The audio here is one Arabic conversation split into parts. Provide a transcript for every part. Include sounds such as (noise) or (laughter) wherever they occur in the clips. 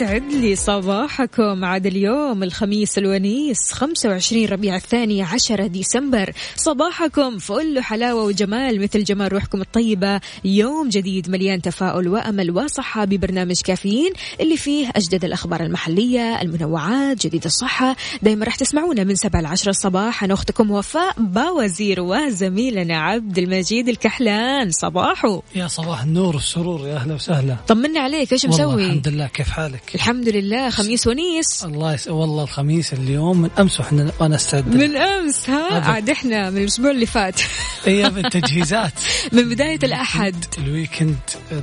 ويسعد لي صباحكم. عاد اليوم الخميس الونيس 25 ربيع الثاني 10 ديسمبر. صباحكم فل حلاوة وجمال مثل جمال روحكم الطيبة. يوم جديد مليان تفاؤل وأمل وصحة ببرنامج كافيين اللي فيه أجدد الأخبار المحلية المنوعات جديد الصحة. دايما راح تسمعونا من 7 ل 10 الصباح. أنا أختكم وفاء باوزير وزميلنا عبد المجيد الكحلان. صباحو. يا صباح النور والسرور يا أهلا وسهلا. طمنا عليك إيش مسوي؟ الحمد لله كيف حالك؟ الحمد لله. خميس ونيس. الله يس... والله الخميس اليوم من أمس وإحنا وأنا استعد من أمس ها. عاد إحنا من الأسبوع اللي فات. (laughs) أيام التجهيزات. (laughs) من بداية الأحد. ال weekend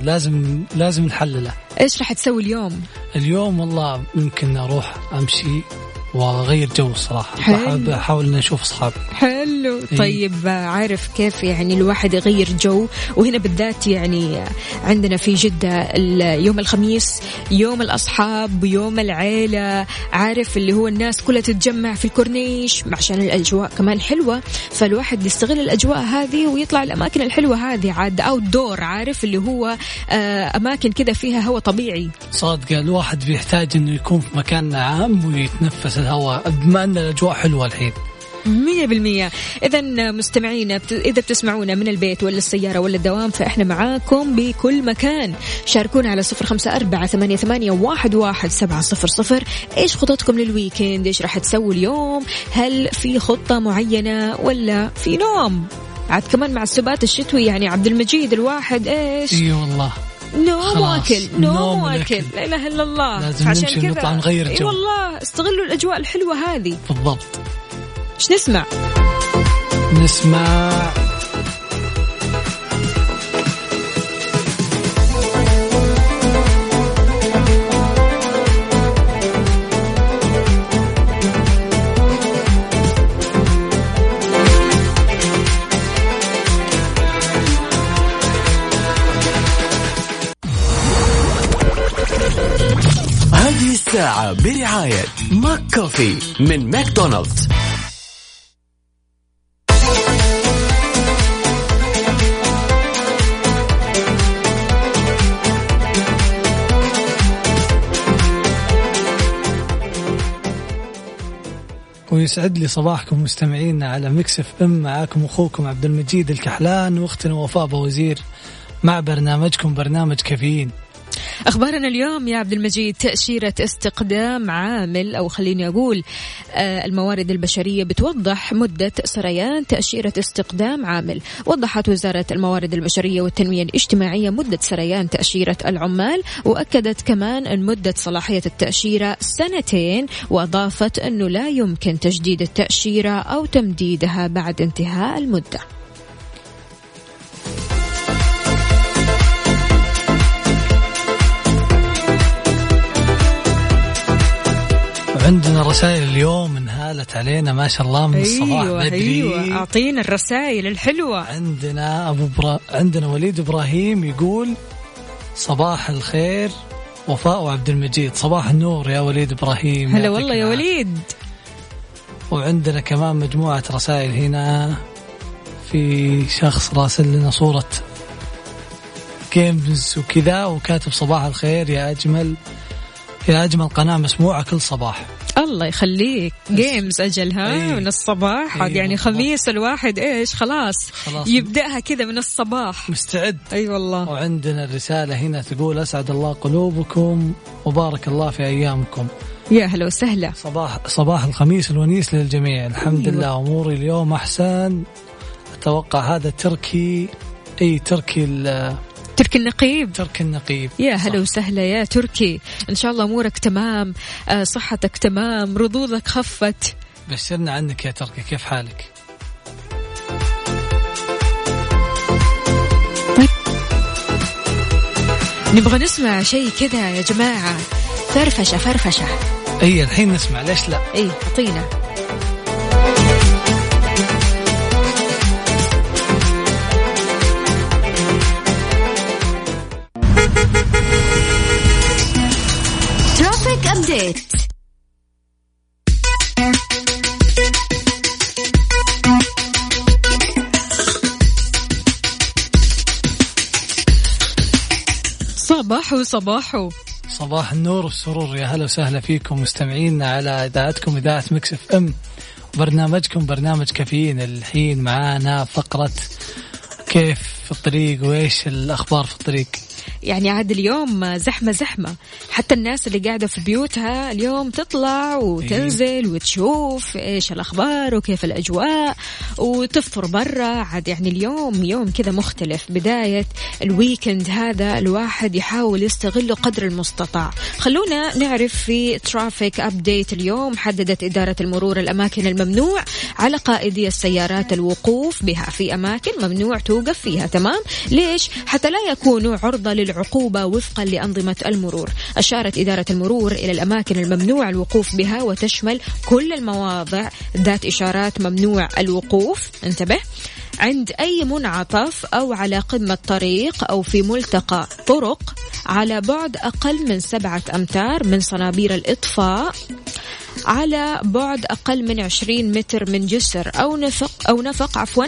لازم لازم نحلله. إيش راح تسوي اليوم؟ اليوم والله ممكن أروح أمشي واغير جو الصراحه حلو. بحب- بحاول إني أشوف أصحابي. حلو. إيه. طيب عارف كيف يعني الواحد يغير جو؟ وهنا بالذات يعني عندنا في جدة يوم الخميس يوم الأصحاب ويوم العيلة. عارف اللي هو الناس كلها تتجمع في الكورنيش عشان الأجواء كمان حلوة. فالواحد يستغل الأجواء هذه ويطلع الأماكن الحلوة هذه. عاد أوت دور عارف اللي هو آه، أماكن كذا فيها هواء طبيعي. صادقة الواحد بيحتاج إنه يكون في مكان عام ويتنفس الهواء. بما ان الأجواء حلوة الحين. مية بالمية. إذا مستمعينا بت... إذا بتسمعونا من البيت ولا السيارة ولا الدوام فإحنا معاكم بكل مكان. شاركونا على صفر خمسة أربعة ثمانية, ثمانية واحد, واحد سبعة صفر صفر. إيش خططكم لل weekend؟ إيش راح تسووا اليوم؟ هل في خطة معينة ولا في نوم؟ عاد كمان مع السبات الشتوي يعني عبد المجيد الواحد إيش؟ إي والله. نوم. واكل نوم واكل. لا إله إلا الله لازم عشان نمشي كذا ونطلع نغير إي جو. والله استغلوا الأجواء الحلوة هذه بالضبط إيش نسمع؟ نسمع الساعة برعاية ماك كوفي من ماكدونالدز. ويسعد لي صباحكم مستمعينا على Mix FM. معاكم أخوكم عبد المجيد الكحلان وأختنا وفاء بوزير مع برنامجكم برنامج كافيين. أخبارنا اليوم يا عبد المجيد تأشيرة استقدام عامل أو خليني أقول آه، الموارد البشرية بتوضح مدة سريان تأشيرة استقدام عامل. وضحت وزارة الموارد البشرية والتنمية الاجتماعية مدة سريان تأشيرة العمال وأكدت كمان أن مدة صلاحية التأشيرة سنتين وأضافت أنه لا يمكن تجديد التأشيرة أو تمديدها بعد انتهاء المدة. وعندنا رسائل اليوم انهالت علينا ما شاء الله من الصباح أيوه بدري. أيوه أعطينا الرسائل الحلوة. عندنا أبو برا... عندنا وليد إبراهيم يقول صباح الخير وفاء وعبد المجيد. صباح النور يا وليد إبراهيم هلا والله يا. وليد. وعندنا كمان مجموعة رسائل هنا. في شخص راسل لنا صورة جيمز وكذا وكاتب صباح الخير يا أجمل. يا اجمل قناه مسموعة كل صباح. الله يخليك. جيمز اجلها أي. من الصباح. أي يعني. خميس الواحد إيش؟ خلاص, خلاص. يبدأها كذا من الصباح. مستعد. أي والله. وعندنا الرسالة هنا تقول أسعد الله قلوبكم وبارك الله في أيامكم. يا هلا وسهلا. صباح صباح الخميس الونيس للجميع. الحمد أيوة. لله أموري اليوم أحسن. أتوقع هذا تركي أي تركي ال- تركي النقيب. تركي النقيب. يا. هلا وسهلا يا تركي. إن شاء الله أمورك تمام آه، صحتك تمام رضوضك خفت. بشرنا عنك يا تركي كيف حالك؟ نبغى نسمع شيء كذا يا جماعة. فرفشة فرفشة. أي الحين نسمع ليش لا؟ اي أعطينا. صباحو صباحو صباح النور والسرور. يا هلا وسهلا فيكم مستمعينا على إذاعتكم إذاعة Mix FM. برنامجكم برنامج كافيين. الحين معانا فقرة كيف في الطريق وإيش الأخبار في الطريق؟ يعني عاد اليوم زحمة زحمة. حتى الناس اللي قاعدة في بيوتها اليوم تطلع وتنزل وتشوف إيش الأخبار وكيف الأجواء وتفطر برا. عاد يعني اليوم يوم كذا مختلف. بداية ال weekend هذا الواحد يحاول يستغله قدر المستطاع. خلونا نعرف في traffic update اليوم. حددت إدارة المرور الأماكن الممنوع على قائدي السيارات الوقوف بها. في أماكن ممنوع توقف فيها. تمام؟ ليش؟ حتى لا يكونوا عرضة للعقوبة وفقا لأنظمة المرور. أشارت إدارة المرور إلى الأماكن الممنوع الوقوف بها وتشمل كل المواضع. ذات إشارات ممنوع الوقوف انتبه عند أي منعطف أو على قمة طريق أو في ملتقى طرق على بعد أقل من سبعة أمتار من صنابير الإطفاء على بعد أقل من 20 متر من جسر أو نفق أو نفق عفوا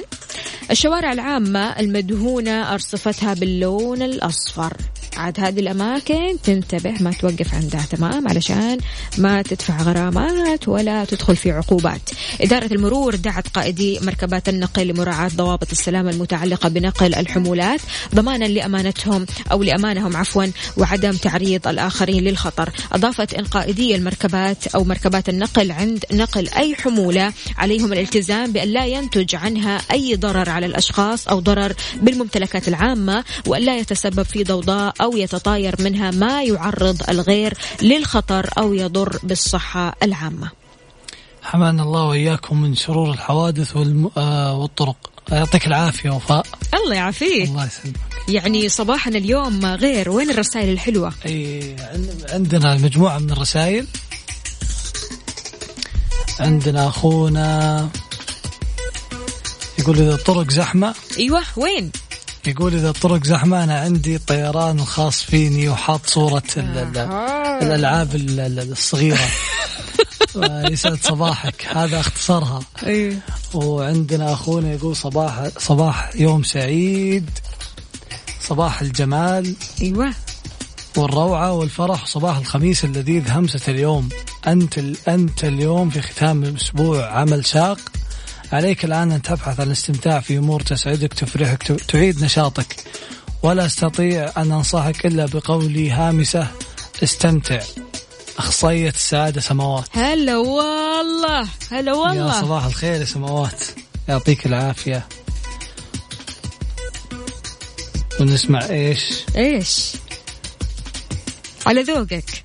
الشوارع العامة المدهونة أرصفتها باللون الأصفر. عاد هذه الأماكن تنتبه ما توقف عندها تمام علشان ما تدفع غرامات ولا تدخل في عقوبات. إدارة المرور دعت قائدي مركبات النقل لمراعاة ضوابط السلامة المتعلقة بنقل الحمولات ضمانا لأمانتهم أو لأمانهم عفوا وعدم تعريض الآخرين للخطر. أضافت أن قائدي المركبات أو مركبات النقل عند نقل أي حمولة عليهم الالتزام بأن لا ينتج عنها أي ضرر على الأشخاص أو ضرر بالممتلكات العامة وأن لا يتسبب في ضوضاء أو يتطاير منها ما يعرض الغير للخطر أو يضر بالصحة العامة. حمانا الله وإياكم من شرور الحوادث والم... آه والطرق. يعطيك العافية وفاء. الله يعافيك. الله يسلمك. يعني صباحنا اليوم غير. وين الرسائل الحلوة؟ عن- عندنا مجموعة من الرسائل. عندنا أخونا يقول إذا الطرق زحمة. أيوة وين؟ يقول إذا الطرق زحمه أنا عندي الطيران الخاص فيني وحاط صورة ال- ال- الألعاب ال- ال- الصغيرة. (laughs) يسعد صباحك هذا اختصارها. أيوة. وعندنا أخونا يقول صباح صباح يوم سعيد صباح الجمال. أيوة. والروعة والفرح وصباح الخميس اللذيذ همسة اليوم. أنت ال- أنت اليوم في ختام الأسبوع عمل شاق. عليك الآن أن تبحث عن الاستمتاع في أمور تسعدك تفرحك تعيد نشاطك. ولا أستطيع أن أنصحك إلا بقولي هامسة استمتع. أخصائية السعادة سماوات. هلا والله هلا يا والله صباح الخير يا سماوات. يعطيك العافية. ونسمع إيش؟ إيش؟ على ذوقك.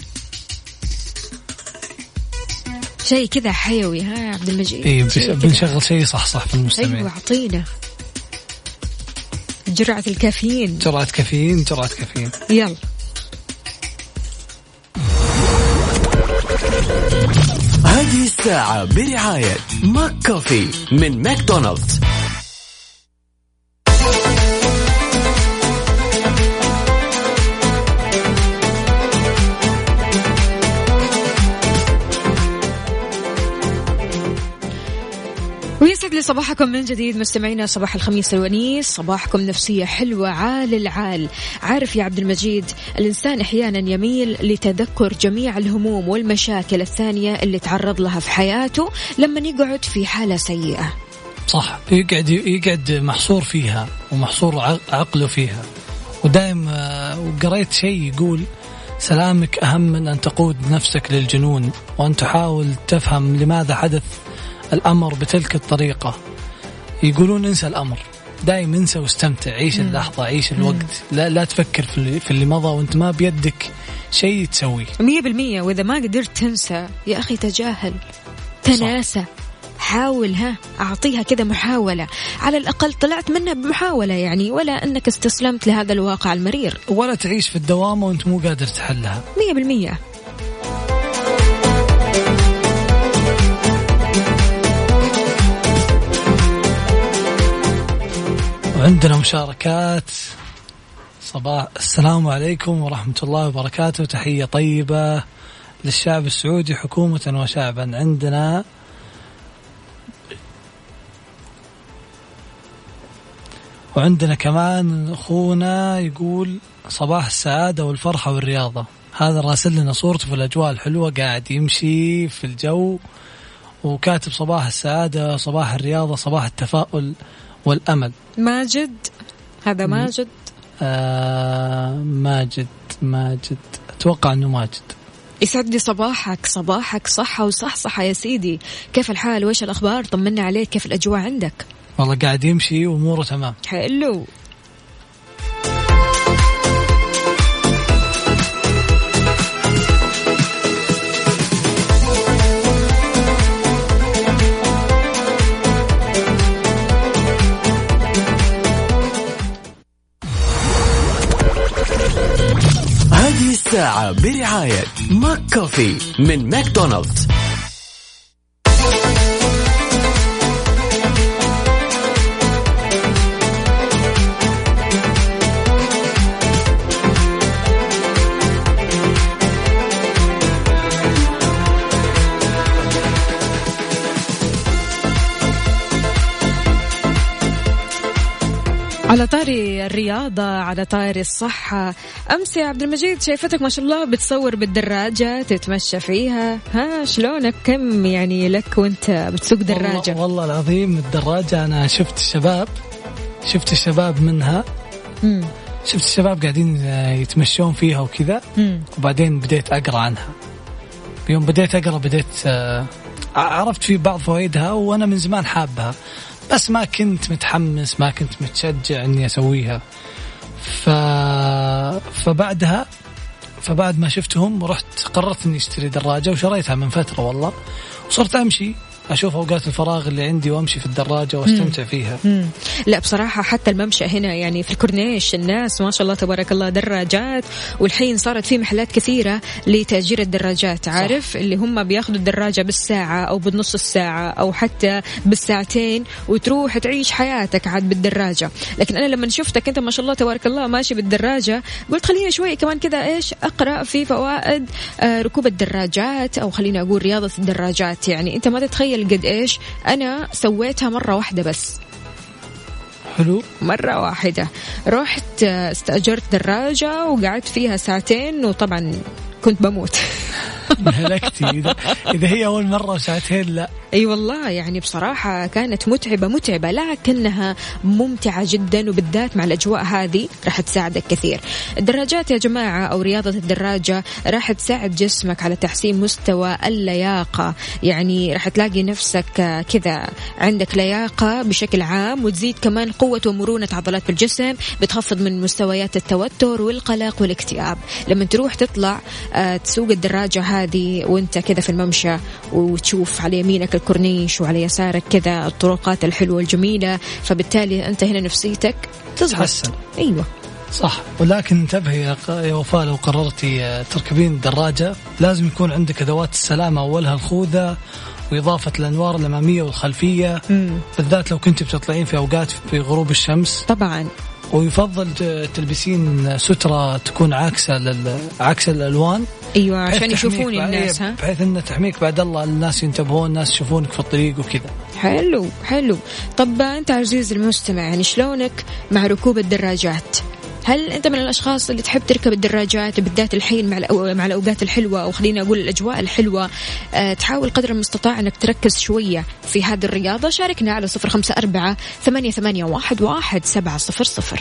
شيء كذا حيوي ها يا عبد المجيد؟ إيه كذا. بنشغل شيء صح صح في المستمعين أيوه أعطينا. جرعة الكافيين. جرعة كافيين جرعة كافيين. يلا. هذه الساعة برعاية ماك كوفي من ماكدونالدز. ويسعد لي لي صباحكم من جديد مستمعينا صباح الخميس الونيس صباحكم نفسية حلوة عال العال. عارف يا عبد المجيد الإنسان أحيانا يميل لتذكر جميع الهموم والمشاكل الثانية اللي تعرض لها في حياته لما يقعد في حالة سيئة. صح يقعد يقعد محصور فيها ومحصور عقله فيها. ودائم آه، وقريت شيء يقول سلامك أهم من أن تقود نفسك للجنون وأن تحاول تفهم لماذا حدث الأمر بتلك الطريقة. يقولون انسى الأمر. دائما انسى واستمتع عيش اللحظة عيش الوقت. لا, لا تفكر في اللي, في اللي مضى وانت ما بيدك شيء تسويه. مية بالمية. وإذا ما قدرت تنسى يا أخي تجاهل. تناسى. حاول ها. أعطيها كذا محاولة. على الأقل طلعت منها بمحاولة يعني ولا أنك استسلمت لهذا الواقع المرير. ولا تعيش في الدوامة وأنت مو قادر تحلها. مية بالمية. وعندنا مشاركات. صباح. السلام عليكم ورحمة الله وبركاته. تحية طيبة للشعب السعودي حكومة وشعبا. عندنا وعندنا كمان أخونا يقول صباح السعادة والفرحة والرياضة. هذا راسل لنا صورته في الأجواء الحلوة قاعد يمشي في الجو. وكاتب صباح السعادة صباح الرياضة صباح التفاؤل. والأمل. ماجد. هذا ماجد. آه ماجد ماجد. أتوقع إنه ماجد. يسعد لي صباحك صباحك صحة وصحصحة يا سيدي. كيف الحال؟ وش الأخبار؟ طمنا عليك كيف الأجواء عندك؟ والله قاعد يمشي وأموره تمام. حلو. الساعة برعاية ماك كوفي من ماكدونالدز. (laughs) على طاري الرياضة على طاري الصحة. أمس يا عبد المجيد شايفتك ما شاء الله بتصور بالدراجة تتمشى فيها. ها شلونك؟ كم يعني لك وأنت بتسوق دراجة؟ والله, والله العظيم الدراجة أنا شفت الشباب شفت الشباب منها. مم. شفت الشباب قاعدين يتمشون فيها وكذا. وبعدين بديت أقرأ عنها. يوم بديت أقرأ بديت آه، عرفت في بعض فوائدها وأنا من زمان حابها. بس ما كنت متحمس ما كنت متشجع إني أسويها. ف... فبعدها فبعد ما شفتهم رحت قررت إني أشتري دراجة وشريتها من فترة والله. وصرت أمشي. أشوف أوقات الفراغ اللي عندي وأمشي في الدراجة وأستمتع فيها. مم. لا بصراحة حتى الممشى هنا يعني في الكورنيش الناس ما شاء الله تبارك الله دراجات والحين صارت في محلات كثيرة لتأجير الدراجات. عارف؟ صح. اللي هم بياخذوا الدراجة بالساعة أو بنص الساعة أو حتى بالساعتين وتروح تعيش حياتك عاد بالدراجة. لكن أنا لما شفتك أنت ما شاء الله تبارك الله ماشي بالدراجة قلت خليني شوي كمان كذا إيش أقرأ في فوائد آه، ركوب الدراجات أو خليني أقول رياضة الدراجات. يعني أنت ما تتخيل تخيل قد إيش؟ أنا سويتها مرة واحدة بس. حلو. مرة واحدة. رحت استأجرت دراجة وقعدت فيها ساعتين وطبعا كنت بموت. (laughs) هلكتي. إذا, إذا هي أول مرة ساعتين لا. أي والله يعني بصراحة كانت متعبة متعبة لكنها ممتعة جدا وبالذات مع الأجواء هذه راح تساعدك كثير. الدراجات يا جماعة أو رياضة الدراجة راح تساعد جسمك على تحسين مستوى اللياقة. يعني راح تلاقي نفسك كذا عندك لياقة بشكل عام وتزيد كمان قوة ومرونة عضلات الجسم بتخفض من مستويات التوتر والقلق والاكتئاب. لما تروح تطلع تسوق الدراجة هذه وانت كذا في الممشى وتشوف على يمينك الكورنيش وعلى يسارك كذا الطرقات الحلوة الجميلة فبالتالي أنت هنا نفسيتك تزحسن أيوة. صح. ولكن انتبهي يا وفاء لو قررتي آه، تركبين دراجة لازم يكون عندك أدوات السلامة. أولها الخوذة وإضافة الأنوار الأمامية والخلفية. مم. بالذات لو كنت بتطلعين في أوقات في غروب الشمس. طبعا. ويفضل تلبسين سترة تكون عاكسة لل... عكس الألوان أيوه عشان يشوفون الناس إيه، ها؟ بحيث انه تحميك بعد الله الناس ينتبهون الناس يشوفونك في الطريق وكذا. حلو حلو. طب أنت عزيزي المستمع يعني شلونك مع ركوب الدراجات؟ هل أنت من الأشخاص اللي تحب تركب الدراجات بالذات الحين مع مع الأوقات الحلوة؟ أو خلينا أقول الأجواء الحلوة. أه تحاول قدر المستطاع أنك تركز شوية في هذه الرياضة. شاركنا على صفر خمسة أربعة ثمانية, ثمانية واحد, واحد سبعة صفر صفر.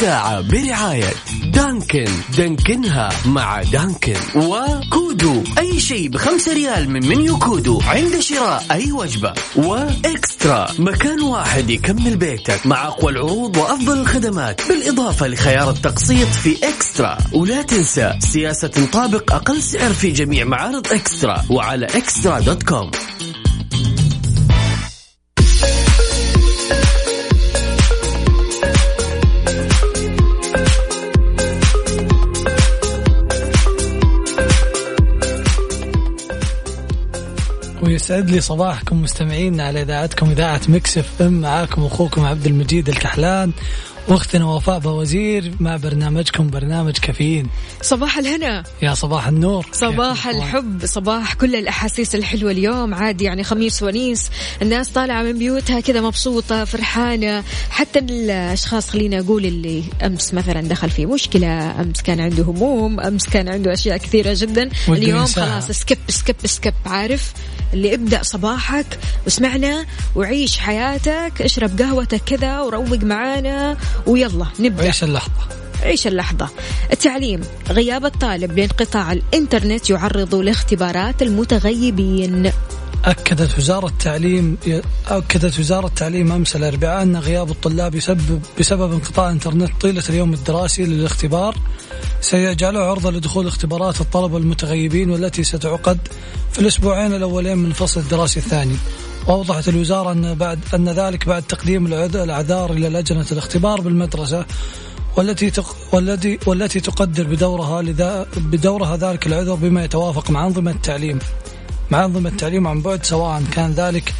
الساعة برعاية دانكن. دانكنها مع دانكن. وكودو. أي شيء بخمسة ريال من منيو كودو عند شراء أي وجبة. وإكسترا. مكان واحد يكمل بيتك مع أقوى العروض وأفضل الخدمات. بالإضافة لخيار التقسيط في إكسترا. ولا تنسى سياسة تطابق أقل سعر في جميع معارض إكسترا. وعلى إكسترا dot com. ويسعد لي صباحكم مستمعين على إذاعتكم إذاعة Mix FM. معاكم أخوكم عبد المجيد الكحلان واختنا وفاء بوزير مع برنامجكم برنامج كافيين. صباح الهنا. يا صباح النور. صباح الحب صباح كل الأحاسيس الحلوة اليوم. عادي يعني خميس ونيس. الناس طالعة من بيوتها كذا مبسوطة فرحانة. حتى الأشخاص خلينا أقول اللي أمس مثلا دخل في مشكلة أمس كان عنده هموم أمس كان عنده أشياء كثيرة جدا. اليوم. خلاص skip skip skip عارف؟ اللي ابدأ صباحك واسمعنا وعيش حياتك اشرب قهوتك كذا وروق معانا ويلا نبدأ. عيش اللحظة. عيش اللحظة؟ التعليم. غياب الطالب لانقطاع الإنترنت يعرض لاختبارات المتغيبين. أكدت وزارة التعليم أكدت وزارة التعليم أمس الأربعاء أن غياب الطلاب يسبب بسبب انقطاع الإنترنت طيلة اليوم الدراسي للاختبار. سيجعله عرضة لدخول اختبارات الطلبة المتغيبين والتي ستعقد في الأسبوعين الأولين من الفصل الدراسي الثاني. وأوضحت الوزارة أن بعد أن ذلك بعد تقديم الأعذار إلى لجنة الاختبار بالمدرسة والتي تق... والتي والتي تقدر بدورها لذا بدورها ذلك العذر بما يتوافق مع أنظمة التعليم. مع أنظمة التعليم عن بعد سواء كان ذلك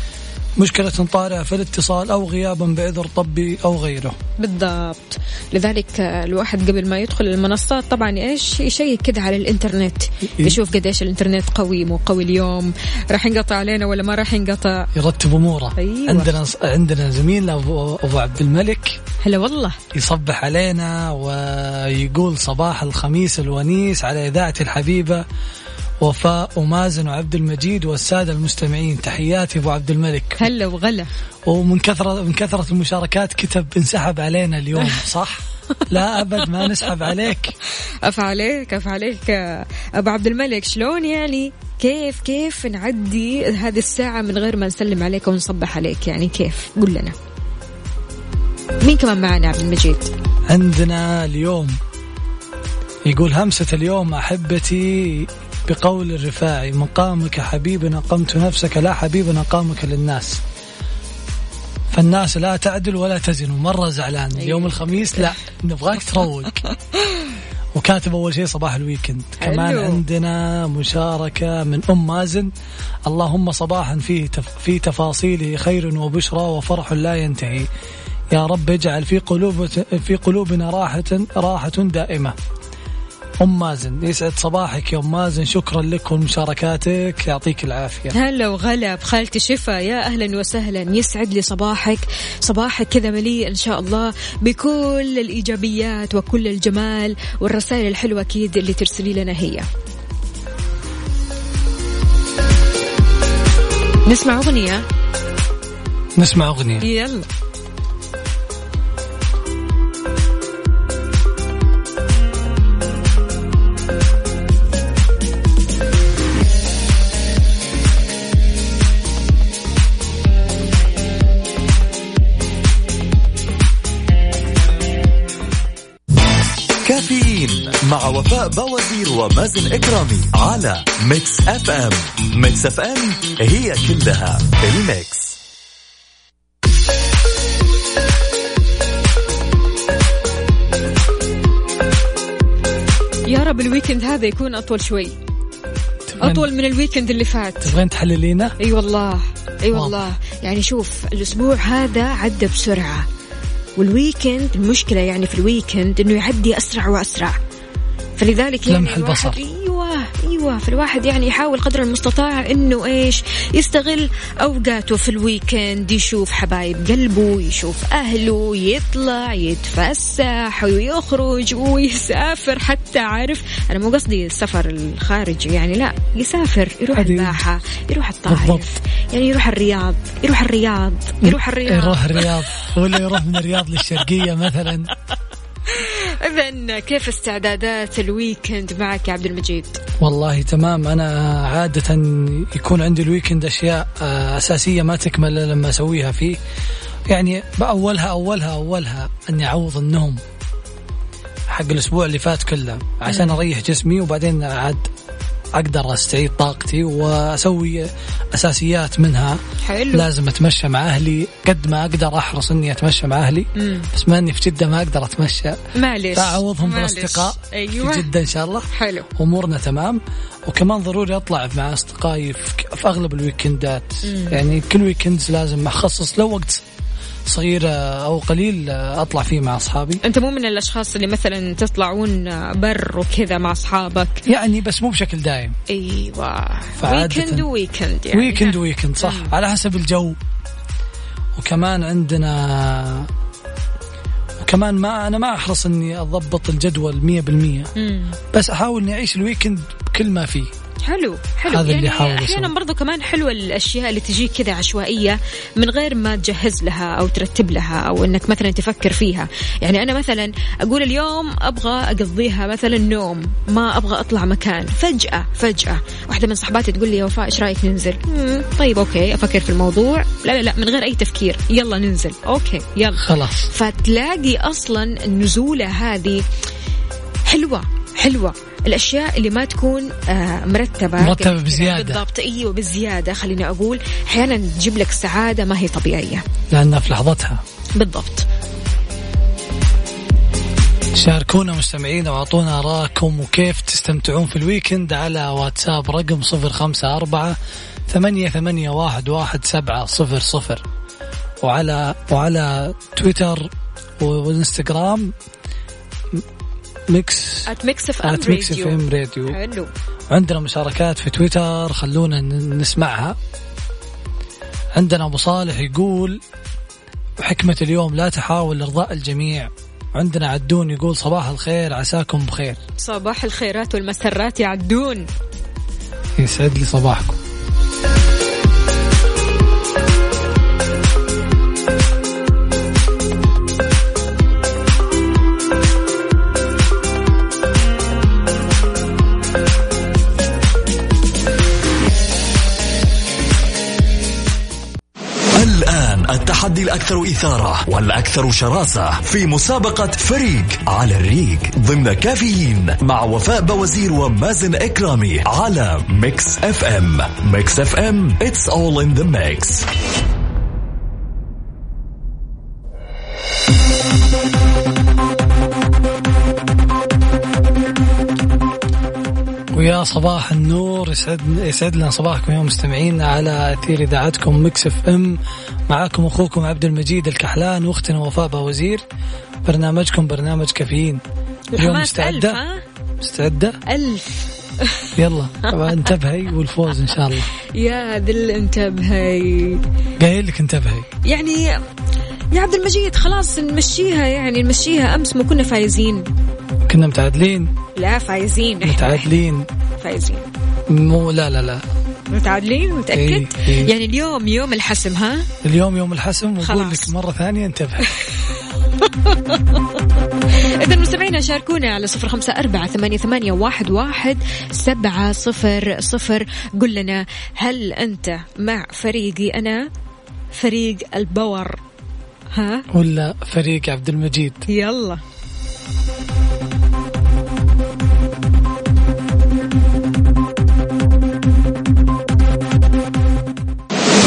مشكلة طارئة في الاتصال أو غيابا بعذر طبي أو غيره. بالضبط. لذلك الواحد قبل ما يدخل المنصات طبعا إيش يشيك كذا على الإنترنت؟ يشوف قديش الإنترنت قوي مو قوي اليوم راح ينقطع علينا ولا ما راح ينقطع؟ يرتب أموره. أيوة. عندنا عندنا زميلنا أبو, أبو عبد الملك. هلا والله. يصبح علينا ويقول صباح الخميس الونيس على إذاعتي الحبيبة وفاء ومازن وعبد المجيد والسادة المستمعين. تحياتي أبو عبد الملك. هلا وغلا. ومن كثرة من كثرة المشاركات كتب انسحب علينا اليوم (laughs) صح؟ لا أبد ما نسحب عليك. اف عليك اف عليك أبو عبد الملك شلون يعني؟ كيف كيف نعدي هذه الساعة من غير ما نسلم عليك ونصبح عليك؟ يعني كيف؟ قول لنا. مين كمان معنا عبد المجيد؟ عندنا اليوم يقول همسة اليوم أحبتي بقول الرفاعي مقامك حبيب أقمت نفسك لا حبيب أقامك للناس. فالناس لا تعدل ولا تزن مرة زعلان. اليوم الخميس لا نبغاك تروق. (laughs) وكاتب أول شيء صباح الويكند. كمان حلو. عندنا مشاركة من أم مازن. اللهم صباحا فيه تف في تفاصيله خير وبشرى وفرح لا ينتهي. يا رب اجعل في قلوب في قلوبنا راحة راحة دائمة. أم مازن يسعد صباحك يا أم مازن. شكرا لك ومشاركاتك. يعطيك العافية. هلا وغلا بخالتي شفا. يا أهلا وسهلا. يسعد لي صباحك. صباحك كذا مليء إن شاء الله بكل الإيجابيات وكل الجمال والرسائل الحلوة أكيد اللي ترسلي لنا هي. نسمع أغنية؟ نسمع أغنية. يلا. مع وفاء بوازير ومازن إكرامي على Mix FM. Mix FM هي كلها ال mix. يا رب ال weekend هذا يكون أطول شوي. أطول من ال weekend اللي فات. تبغين تحللينا؟ أي والله أي والله. يعني شوف الأسبوع هذا عدى بسرعة. وال weekend المشكلة يعني في ال weekend إنه يعدي أسرع وأسرع. فلذلك يعني لمح البصر. أيوه أيوه فالواحد يعني يحاول قدر المستطاع انه إيش يستغل اوقاته في ال weekend يشوف حبايب قلبه يشوف اهله يطلع يتفسح ويخرج ويسافر حتى عارف أنا مو قصدي السفر الخارجي يعني لا يسافر يروح الباحة يروح الطائف بالضبط. يعني يروح الرياض يروح الرياض يروح الرياض يروح الرياض ولا يروح من الرياض للشرقية مثلا اذا كيف استعدادات ال weekend معك يا عبد المجيد؟ والله تمام. أنا عادة يكون عندي ال weekend أشياء آه، أساسية ما تكمل إلا لما أسويها فيه. يعني بأولها أولها أولها أني أعوض النوم حق الأسبوع اللي فات كله عشان أريح جسمي وبعدين عاد أقدر أستعيد طاقتي وأسوي أساسيات منها. حلو. لازم أتمشى مع أهلي قد ما أقدر أحرص إني أتمشى مع أهلي. مم. بس ما إني في جدة ما أقدر أتمشى. معلش فأعوضهم معلش. بالأصدقاء أيوه. في جدة إن شاء الله. حلو. أمورنا تمام. وكمان ضروري أطلع مع أصدقائي في, أغلب الويكندات يعني كل ويكندز لازم أخصص لو وقت صغير أو قليل أطلع فيه مع أصحابي. أنت مو من الأشخاص اللي مثلا تطلعون بر وكذا مع أصحابك؟ يعني بس مو بشكل دائم. إيوه. weekend weekend يعني. weekend weekend صح. على حسب الجو. وكمان عندنا وكمان ما أنا ما أحرص إني أضبط الجدول 100% مم. بس أحاول إني أعيش ال weekend بكل ما فيه. حلو حلو. هذا اللي يعني أحاول أحيانا. برضو كمان حلوة الأشياء اللي تجيك كذا عشوائية من غير ما تجهز لها أو ترتب لها أو إنك مثلا تفكر فيها. يعني أنا مثلا أقول اليوم أبغى أقضيها مثلا نوم ما أبغى أطلع مكان. فجأة فجأة واحدة من صحباتي تقول لي يا وفاء إيش رأيك ننزل؟ طيب okay أفكر في الموضوع. لا لا لا من غير أي تفكير. يلا ننزل. okay يلا. خلاص. فتلاقي أصلا النزوله هذه حلوة. حلوة. الأشياء اللي ما تكون آه مرتبة. كده- بزيادة. بالضبط. أيوه بزياده خليني أقول أحيانا تجيب لك سعادة ما هي طبيعية. لأنها في لحظتها. بالضبط. شاركونا مستمعينا وأعطونا اراءكم وكيف تستمتعون في ال weekend على واتساب رقم صفر خمسة أربعة ثمانية ثمانية واحد واحد سبعة صفر صفر. وعلى وعلى تويتر والانستغرام ميكس ات ميكس اف ام ات ميكس اف راديو ام راديو حلو. عندنا مشاركات في تويتر خلونا نسمعها. عندنا أبو صالح يقول حكمة اليوم لا تحاول ارضاء الجميع. عندنا عدون يقول صباح الخير عساكم بخير. صباح الخيرات والمسرات يا عدون يسعد لي صباحكم. الآن التحدي الأكثر إثارة والأكثر شراسة في مسابقة فريق على الريق ضمن كافيين مع وفاء باوزير ومازن إكرامي على Mix FM. Mix FM it's all in the mix. ويا صباح النور. يسعد يسعد لنا صباحكم يا مستمعين على أثير إذاعتكم Mix FM. معاكم أخوكم عبد المجيد الكحلان واختنا وفاء باوزير. برنامجكم برنامج كافيين. اليوم الحماس ألف مستعدة؟ ألف. (laughs) يلا طبعا انتبهي والفوز إن شاء الله. يا ذا الانتبهي قايل لك انتبهي. يعني يا عبد المجيد خلاص نمشيها يعني نمشيها أمس ما كنا فايزين. كنا متعادلين. لا فايزين. إحنا متعادلين. (laughs) فايزين. مو لا لا لا. متعادلين؟ متأكد؟ إيه، إيه. يعني اليوم يوم الحسم ها؟ اليوم يوم الحسم وأقول. لك مرة ثانية انتبهي (laughs) إذا مستمعينا شاركونا على صفر خمسة أربعة ثمانية, ثمانية واحد, واحد سبعة صفر صفر. قل لنا هل أنت مع فريقي أنا؟ فريق البور ها؟ ولا فريق عبد المجيد. يلا.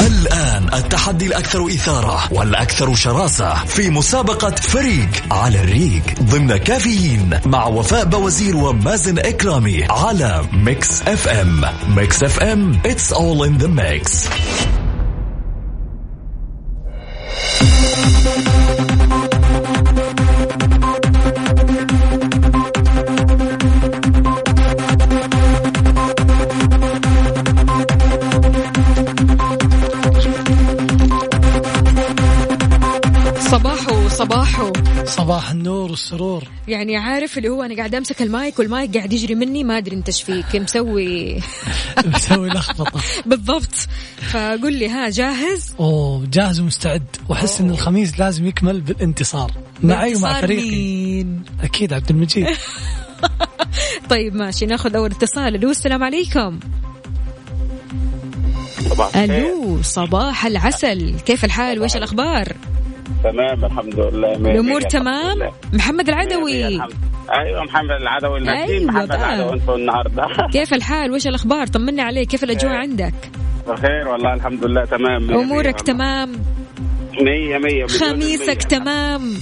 الآن التحدي الأكثر إثارة والأكثر شراسة في مسابقة فريق على الريق ضمن كافيين مع وفاء باوزير ومازن إكرامي على Mix FM. Mix FM it's all in the mix. صباحو. صباحو صباح النور والسرور. يعني عارف اللي هو أنا قاعد أمسك المايك والمايك قاعد يجري مني ما أدري أنت إيش فيك مسوي (laughs) مسوي لخبطة. (laughs) بالضبط. فقل لي ها جاهز؟ أوه جاهز ومستعد. وأحس إن الخميس لازم يكمل بالانتصار. معي ومع فريقي. مين؟ أكيد عبد المجيد. (laughs) طيب ماشي ناخذ أول اتصال. ألو السلام عليكم. صباح. ألو صباح العسل. كيف الحال؟ وإيش الأخبار؟ تمام الحمد لله الأمور تمام؟ لله. محمد العدوي. الحمد. أيوه محمد العدوي أيوة محمد. العدوي أنتوا النهارده (laughs) (laughs) كيف الحال؟ وايش الأخبار؟ طمنا عليك كيف الأجواء عندك؟ بخير والله الحمد لله تمام أمورك تمام؟ مية مية خميسك. تمام.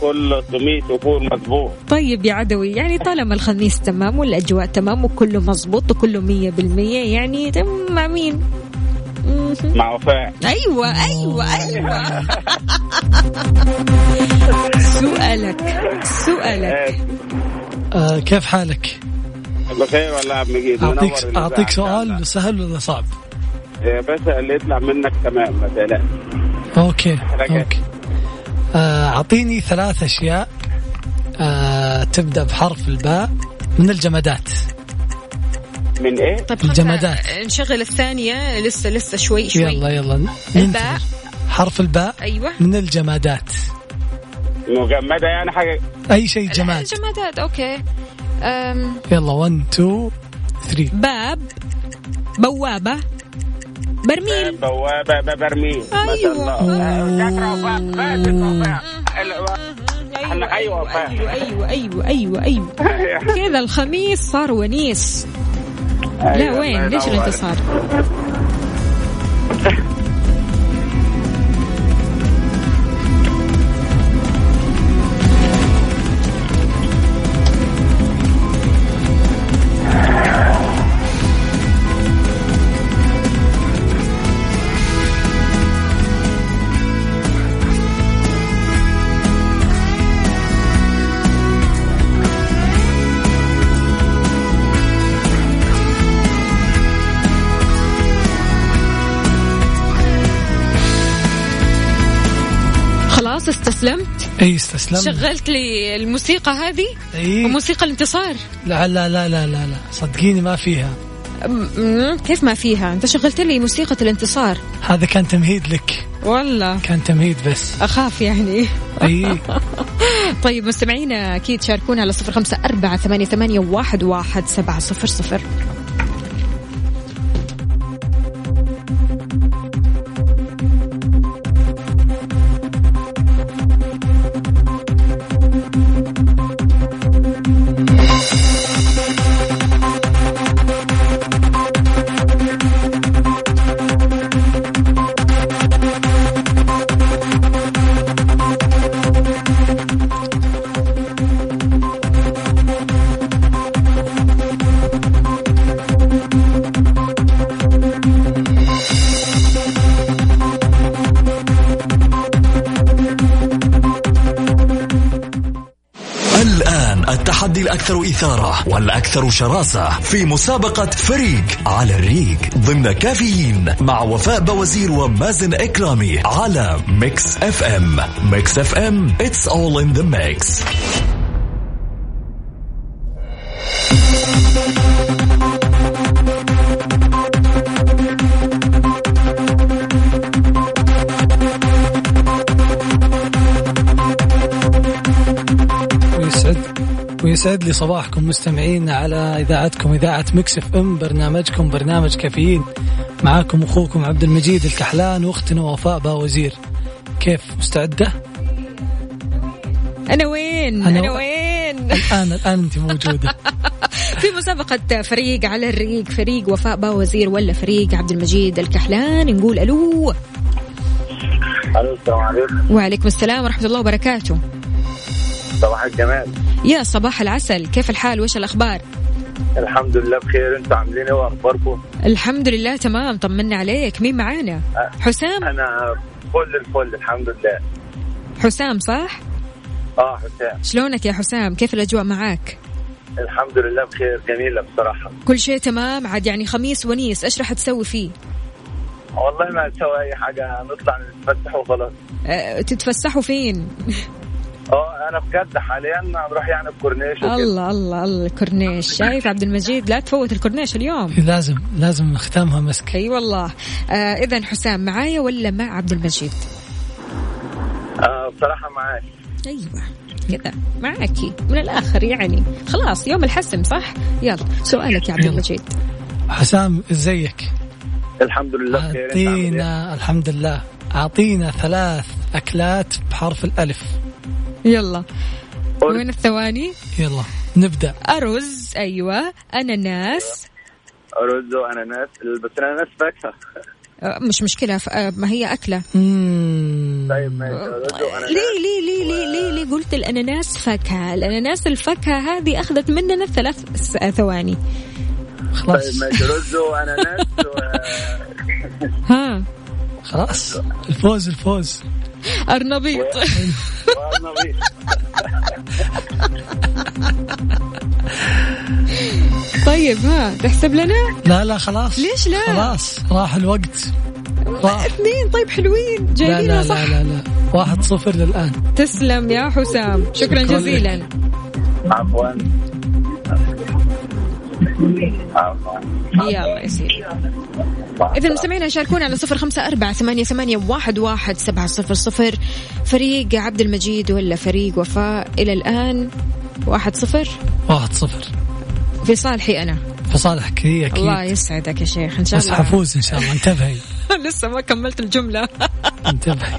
كله سميت وفول مظبوط طيب يا عدوي يعني طالما الخميس تمام والأجواء تمام وكله مظبوط وكله مية بالمية يعني تم مع وفاء. أيوه أيوه أيوه. (laughs) سؤالك سؤالك. إيه، آه كيف حالك؟ بخير والله يا عم منور أعطيك أعطيك. سؤال سهل ولا صعب؟ يا باشا اللي يطلع منك تمام ما تقلقش. okay. okay. آه، أعطيني ثلاث أشياء آه تبدأ بحرف الباء من الجمادات. من إيه؟ طيب الجمادات. نشغل الثانية. لسه لسه شوي شوي. يلا يلا. الباء. حرف الباء أيوه. من الجمادات. مجمدة يعني حاجة أي شيء جماد. الجمادات أوكي. أم. يلا 1 2 3 باب. بوابة. برميل. بوابة برميل. أيوه. وفاء. أيوه أيوه أيوه أيوه أيوه. (laughs) كذا الخميس صار ونيس. لا وين ليش. الانتصار (laughs) خلاص استسلمت؟ أي استسلم شغلت لي الموسيقى هذه؟ أي. موسيقى الانتصار. لا لا لا لا لا لا صدقيني ما فيها. كيف ما فيها؟ أنت شغلت لي موسيقى الانتصار. هذا كان تمهيد لك. والله. كان تمهيد بس. أخاف يعني. أي. (laughs) طيب مستمعينا أكيد شاركونا على صفر خمسة أربعة ثمانية, ثمانية واحد, واحد سبعة صفر صفر. والأكثر شراسة في مسابقة فريق على الريق ضمن كافيين مع وفاء باوزير ومازن إكرامي على Mix FM. Mix FM it's all in the mix. ويسعد لي صباحكم مستمعين على إذاعتكم إذاعة Mix FM برنامجكم برنامج كافيين. معاكم أخوكم عبد المجيد الكحلان واختنا وفاء باوزير كيف مستعدة؟ أنا وين؟ أنا أنا, و- وين؟ الان الآن أنت موجودة. (laughs) في مسابقة فريق على الريق فريق وفاء باوزير ولا فريق عبد المجيد الكحلان نقول ألو. ألو السلام عليكم. وعليكم السلام ورحمة الله وبركاته. صباح الجمال. يا صباح العسل. كيف الحال؟ وش الأخبار؟ الحمد لله بخير. أنتوا عاملين إيه وأخباركم؟ الحمد لله تمام. طمنا عليك. مين معانا؟ حسام؟ أنا فل الفل الحمد لله. حسام صح؟ آه حسام. شلونك يا حسام؟ كيف الأجواء معاك؟ الحمد لله بخير جميلة بصراحة. كل شيء تمام؟ عاد يعني خميس ونيس إيش راح تسوي فيه؟ والله ما نسوي أي حاجة نطلع نتفسح وخلاص. أه تتفسحوا فين؟ آه أنا بجد حاليا هنروح يعني الكورنيش وكده. الله الله الله الكورنيش. شايف عبد المجيد؟ لا تفوت الكورنيش اليوم. لازم لازم ختامها مسك. أي والله. آه اذا حسام معايا ولا مع عبد المجيد؟ آه بصراحة معاك. أيوه كذا معاكي. من الآخر يعني. خلاص يوم الحسم صح؟ يلا سؤالك يا عبد. المجيد. حسام إزيك؟ الحمد لله بخير؟ أعطينا الحمد لله. أعطينا ثلاث أكلات بحرف الألف. يلا. وين الثواني؟ يلا نبدأ. أرز أيوه. أناناس. رز وأناناس. بس الاناناس فاكهة. آه، مش مشكلة. ف- آه، ما هي أكلة. مم. طيب وأناناس. ليه ليه ليه ليه ليه, ليه قلت الأناناس فاكهة؟ الأناناس الفاكهة هذه أخذت مننا ثلاث ثواني. طيب خلاص ماشي. رز وأناناس و... (laughs) ها. خلاص. الفوز الفوز. أرنبيط. وأرنبيط. طيب ها تحسب لنا؟ لا لا خلاص. ليش لا؟ خلاص راح الوقت. راح. اثنين طيب حلوين لا جايبينها لا صح. لا لا لا. واحد صفر للآن. تسلم يا حسام. شكرا شكراً جزيلا. عفوا. يلا يا سيدي إذا مستمعينا شاركونا على صفر خمسة أربعة ثمانية, ثمانية واحد, واحد سبعة صفر صفر. فريق عبد المجيد ولا فريق وفاء؟ إلى الآن واحد صفر. واحد صفر. في صالحي أنا. في صالحك هي الله أكيد يسعدك يا شيخ إن شاء بس الله. حفوز إن شاء الله. انتبهي. (laughs) لسه ما كملت الجملة. انتبهي.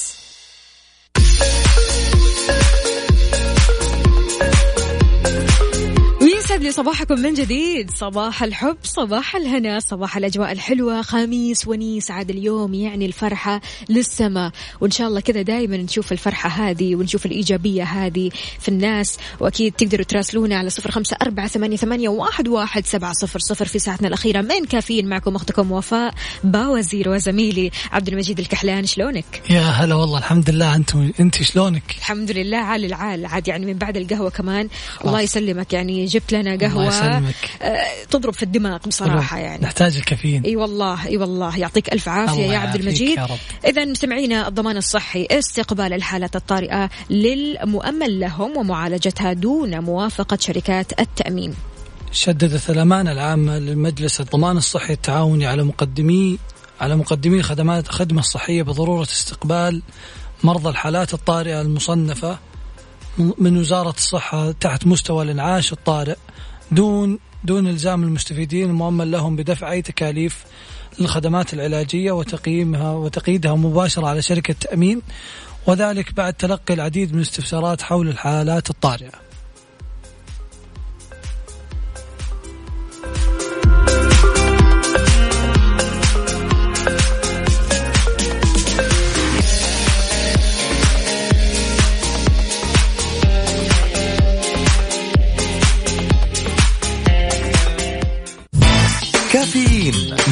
ويسعد لي صباحكم من جديد. صباح الحب صباح الهنا صباح الأجواء الحلوة. خميس ونيس عاد اليوم يعني الفرحة للسماء وإن شاء الله كذا دائما نشوف الفرحة هذه ونشوف الإيجابية هذه في الناس. وأكيد تقدروا تراسلونا على صفر خمسة أربعة ثمانية, ثمانية واحد, واحد سبعة صفر صفر في ساعتنا الأخيرة. من كافيين معكم أختكم وفاء باوزير وزميلي عبد المجيد الكحلان شلونك؟ يا هلا والله الحمد لله. انت أنت شلونك؟ الحمد لله عال العال. عاد يعني من بعد القهوة كمان. الله يسلمك. يعني جبت لنا قهوة الله يسلمك. آه، تضرب في الدماغ بصراحة يعني. نحتاج الكافيين. إي والله إي والله. يعطيك ألف عافية يا عبد المجيد. اذا مستمعينا الضمان الصحي استقبال الحالات الطارئة للمؤمن لهم ومعالجتها دون موافقة شركات التأمين. شددت الأمانة العامة لمجلس الضمان الصحي التعاوني على مقدمي على مقدمي خدمات الخدمة الصحية بضرورة استقبال مرضى الحالات الطارئة المصنفة من وزارة الصحة تحت مستوى الإنعاش الطارئ. دون دون إلزام المستفيدين المؤمن لهم بدفع أي تكاليف للخدمات العلاجية وتقييمها وتقييدها مباشرة على شركة تأمين وذلك بعد تلقي العديد من الاستفسارات حول الحالات الطارئة.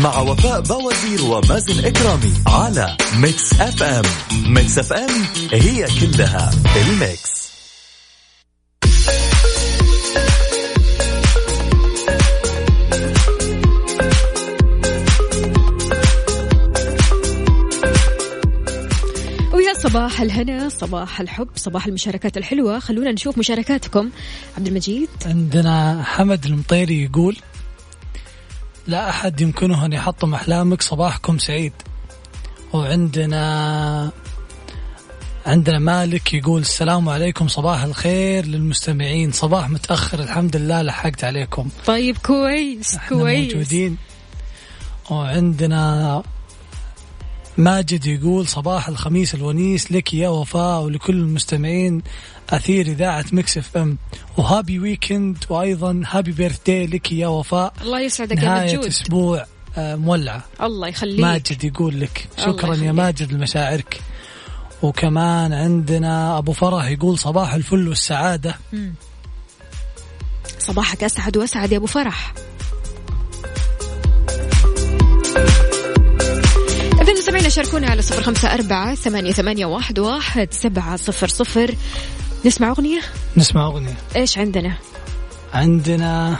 مع وفاء باوزير ومازن إكرامي على Mix FM. Mix FM هي كلها ال mix. ويا صباح الهنا صباح الحب صباح المشاركات الحلوة. خلونا نشوف مشاركاتكم. عبد المجيد. عندنا حمد المطيري يقول لا أحد يمكنه أن يحطم أحلامك صباحكم سعيد. وعندنا عندنا مالك يقول السلام عليكم صباح الخير للمستمعين. صباح متأخر الحمد لله لحقت عليكم. طيب كويس كويس. موجودين. وعندنا ماجد يقول صباح الخميس الونيس لك يا وفاء ولكل المستمعين. أثير إذاعة Mix FM. و happy weekend وأيضا happy birthday لك يا وفاء. الله يسعدك يا نهاية مجود. أسبوع آه، مولعه الله يخليك. ماجد يقول لك شكرا يا. ماجد لمشاعرك. وكمان عندنا أبو فرح يقول صباح الفل والسعادة. صباحك أسعد وأسعد يا أبو فرح. إذا مستمعينا شاركونا على صفر خمسة أربعة ثمانية, ثمانية واحد, واحد سبعة صفر صفر. نسمع أغنية؟ نسمع أغنية. إيش عندنا؟ عندنا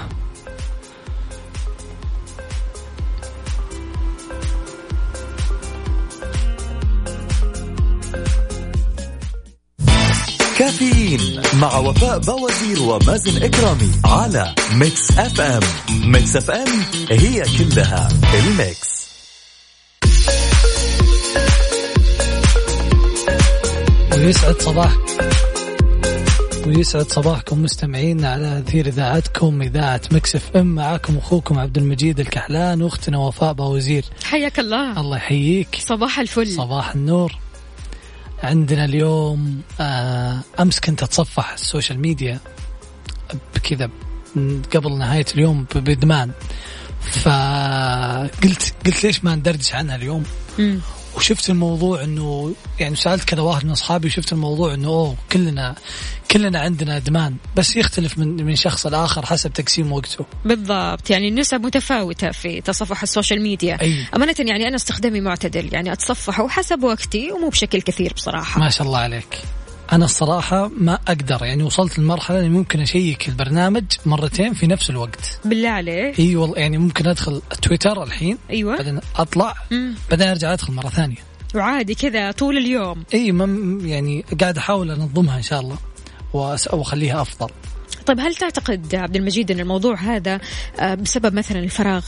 كافيين مع وفاء باوزير ومازن إكرامي على Mix FM Mix FM هي كلها ال mix. ويسعد صباح ويسعد صباحكم مستمعينا على أثير إذاعتكم إذاعة Mix FM. معاكم أخوكم عبد المجيد الكحلان واختنا وفاء باوزير حياك الله. الله يحييك. صباح الفل. صباح النور. عندنا اليوم آه أمس كنت أتصفح ال social media بكذا قبل نهاية اليوم بادمان فقلت قلت ليش ما ندردش عنها اليوم. وشفت الموضوع إنه يعني سألت كذا واحد من أصحابي وشفت الموضوع إنه أوه كلنا كلنا عندنا ادمان بس يختلف من من شخص لآخر حسب تقسيم وقته. بالضبط يعني النسب متفاوتة في تصفح ال social media. أي. أمانة يعني أنا استخدامي معتدل يعني أتصفحه حسب وقتي ومو بشكل كثير بصراحة. ما شاء الله عليك. أنا الصراحة ما أقدر يعني وصلت لمرحلة إني ممكن أشيك البرنامج مرتين في نفس الوقت. بالله عليك. إي والله يعني ممكن أدخل تويتر الحين أيوة. بعدين أطلع مم. بعدين أرجع أدخل مرة ثانية. وعادي كذا طول اليوم. إي يعني قاعد أحاول أنظمها إن شاء الله. واخليها أفضل. طيب هل تعتقد عبد المجيد أن الموضوع هذا آه، بسبب مثلا الفراغ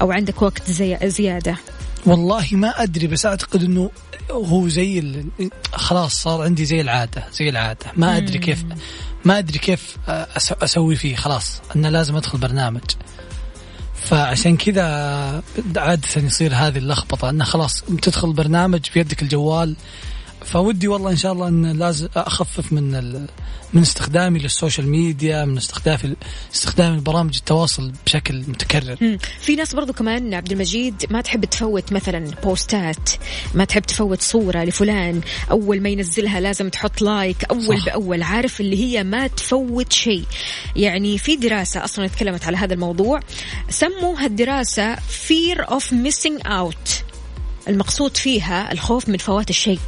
أو عندك وقت زي زيادة؟ والله ما أدري بس أعتقد إنه هو زي ال... خلاص صار عندي زي العادة زي العادة. ما أدري كيف ما أدري كيف أس... أسوي فيه. خلاص انه لازم أدخل برنامج. فعشان كذا عادة يصير هذه اللخبطة إنه خلاص تدخل برنامج في يدك الجوال فودي والله إن شاء الله إن لازم أخفف من ال... من استخدامي لل social media من استخدامي استخدامي لبرامج التواصل بشكل متكرر مم. في ناس برضو كمان عبد المجيد ما تحب تفوت مثلا بوستات ما تحب تفوت صورة لفلان أول ما ينزلها لازم تحط like أول صح. بأول عارف اللي هي ما تفوت شيء يعني في دراسة أصلا تكلمت على هذا الموضوع سموا هالدراسة fear of missing out المقصود فيها الخوف من فوات الشيء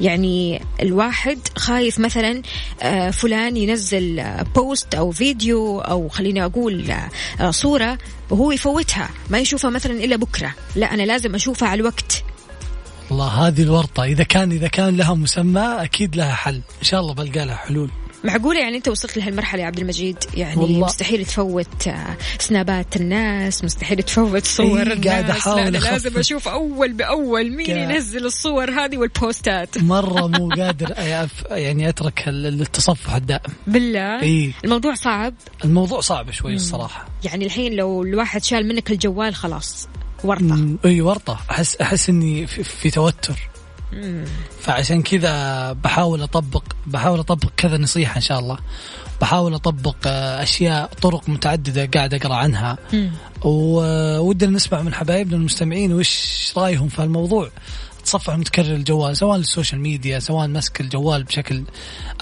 يعني الواحد خايف مثلا آه، فلان ينزل post أو فيديو أو خليني أقول آه، صورة وهو يفوتها ما يشوفها مثلا إلا بكرة. لا أنا لازم أشوفها على الوقت. والله هذه الورطة إذا كان إذا كان لها مسمى أكيد لها حل. إن شاء الله بلقى لها حلول. معقولة يعني أنت وصلت لهالمرحلة يا عبد المجيد؟ يعني والله. مستحيل تفوت آه، سنابات الناس مستحيل تفوت صور إيه، الناس. قاعد أحاول لا أنا. لازم أشوف أول بأول مين قاعد. ينزل الصور هذه والبوستات. مرة مو (laughs) قادر يعني أترك ال- التصفح الدائم. بالله؟ إيه. الموضوع صعب؟ الموضوع صعب شوي الصراحة. يعني الحين لو الواحد شال منك الجوال خلاص ورطة. مم، إي ورطة. احس أحس إني في, في توتر. فعشان كذا بحاول اطبق بحاول أطبق كذا نصيحة إن شاء الله. بحاول أطبق آه، أشياء طرق متعددة قاعد أقرأ عنها. وودنا نسمع من حبايبنا المستمعين وش رأيهم في الموضوع. تصفح متكرر الجوال سواء لل social media سواء مسك الجوال بشكل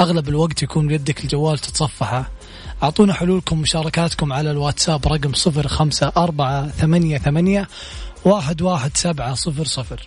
أغلب الوقت يكون بيدك الجوال تتصفحه. أعطونا حلولكم مشاركاتكم على الواتساب رقم صفر خمسة أربعة ثمانية ثمانية واحد واحد سبعة صفر صفر.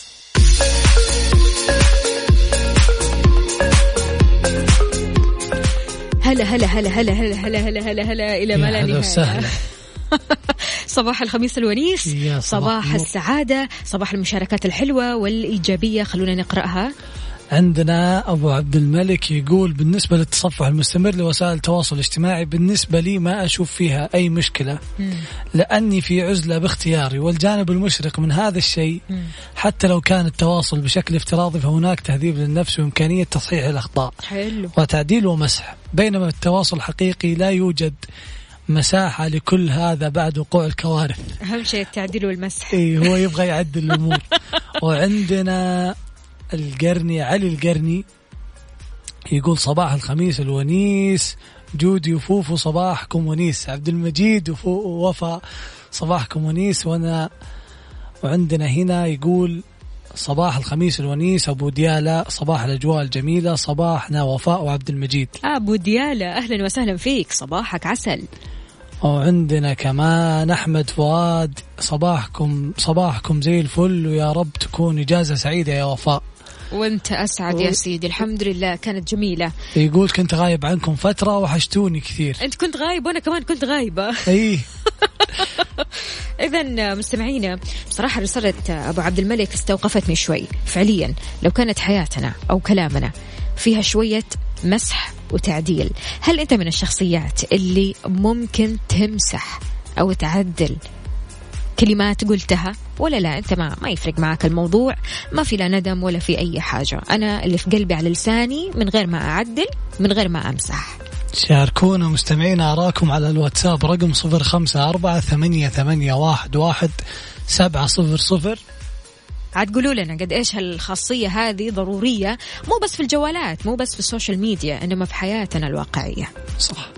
هلا هلا هلا هلا هلا هلا هلا هلا هلا إلى ما لا وسهلا. صباح الخميس الونيس صباح صباح النور. السعاده صباح المشاركات الحلوه والايجابيه خلونا نقراها عندنا أبو عبد الملك يقول بالنسبة للتصفح المستمر لوسائل التواصل الاجتماعي بالنسبة لي ما أشوف فيها أي مشكلة. لأني في عزلة باختياري والجانب المشرق من هذا الشيء حتى لو كان التواصل بشكل افتراضي فهناك تهذيب للنفس وإمكانية تصحيح الأخطاء. حلو. وتعديل ومسح. بينما التواصل الحقيقي لا يوجد مساحة لكل هذا بعد وقوع الكوارث. أهم شيء التعديل والمسح. اي هو يبغى يعدل الأمور. (laughs) وعندنا القرني علي القرني يقول صباح الخميس الونيس جودي وفوفو صباحكم ونيس. عبد المجيد وفو ووفا صباحكم ونيس. وانا وعندنا هنا يقول صباح الخميس الونيس أبو ديالا صباح الأجواء الجميلة صباحنا وفاء وعبد المجيد. أبو ديالا أهلا وسهلا فيك صباحك عسل. وعندنا كمان أحمد فؤاد صباحكم صباحكم زي الفل ويا رب تكون إجازة سعيدة يا وفاء. وانت أسعد يا سيدي. الحمد لله كانت جميلة. يقول كنت غايب عنكم فترة وحشتوني كثير. أنت كنت غايب وأنا كمان كنت غايبة. إي. (laughs) اذا مستمعينا بصراحة رسالة أبو عبد الملك استوقفتني شوي. فعليا لو كانت حياتنا أو كلامنا فيها شوية مسح وتعديل هل أنت من الشخصيات اللي ممكن تمسح أو تعدل كلمات قلتها ولا لا أنت ما ما يفرق معك الموضوع ما في لا ندم ولا في أي حاجة. أنا اللي في قلبي على لساني من غير ما أعدل من غير ما أمسح. شاركونا مستمعينا أراكم على الواتساب رقم صفر خمسة أربعة ثمانية, ثمانية واحد, واحد سبعة صفر صفر. عاد قولوا لنا قد إيش هالخاصية هذه ضرورية مو بس في الجوالات مو بس في السوشيال ميديا إنما في حياتنا الواقعية. صح.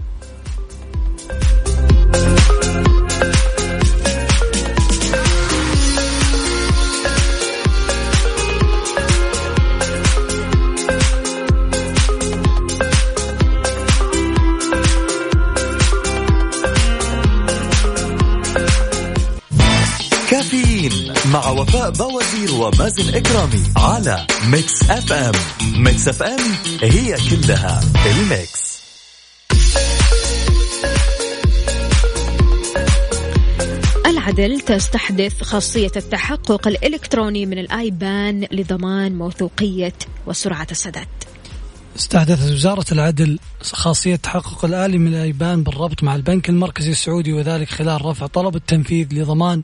مع وفاء بوازير ومازن إكرامي على ميكس أف أم. ميكس أف أم هي كلها الميكس. العدل تستحدث خاصية التحقق الإلكتروني من الآيبان لضمان موثوقية وسرعة السداد. استحدثت وزارة العدل خاصية تحقق الآلي من الأيبان بالربط مع البنك المركزي السعودي وذلك خلال رفع طلب التنفيذ لضمان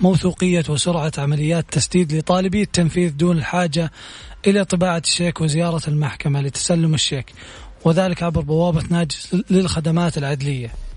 موثوقية وسرعة عمليات تسديد لطالبي التنفيذ دون الحاجة إلى طباعة الشيك وزيارة المحكمة لتسلم الشيك وذلك عبر بوابة ناجز للخدمات العدلية.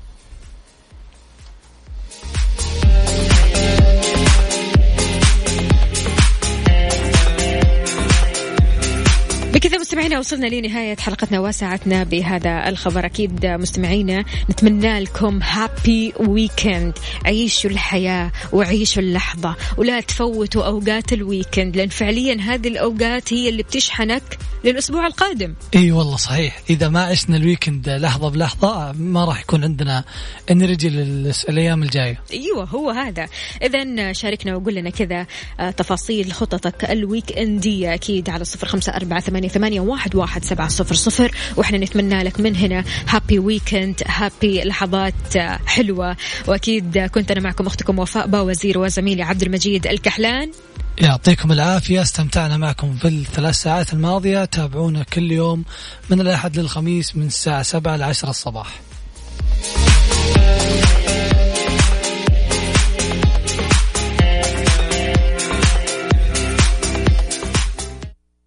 مستمعينا وصلنا لنهاية حلقتنا وساعتنا بهذا الخبر. أكيد مستمعينا نتمنى لكم happy weekend عيشوا الحياة وعيشوا اللحظة ولا تفوتوا أوقات ال weekend لأن فعليا هذه الأوقات هي اللي بتشحنك للأسبوع القادم. إي والله صحيح. إذا ما عشنا ال weekend لحظة بلحظة ما راح يكون عندنا energy للأيام الجاية. أيوه هو هذا. اذا شاركنا وقول لنا كذا آه، تفاصيل خططك ال weekend ديه أكيد على صفر خمسة أربعة ثمانية, واحد واحد سبعة صفر صفر. وإحنا نتمنى لك من هنا happy weekend happy لحظات آه، حلوة. وأكيد كنت أنا معكم أختكم وفاء باوزير وزميلي عبد المجيد الكحلان. يعطيكم العافية استمتعنا معكم في الثلاث ساعات الماضية. تابعونا كل يوم من الأحد للخميس من الساعة 7 ل 10 الصباح.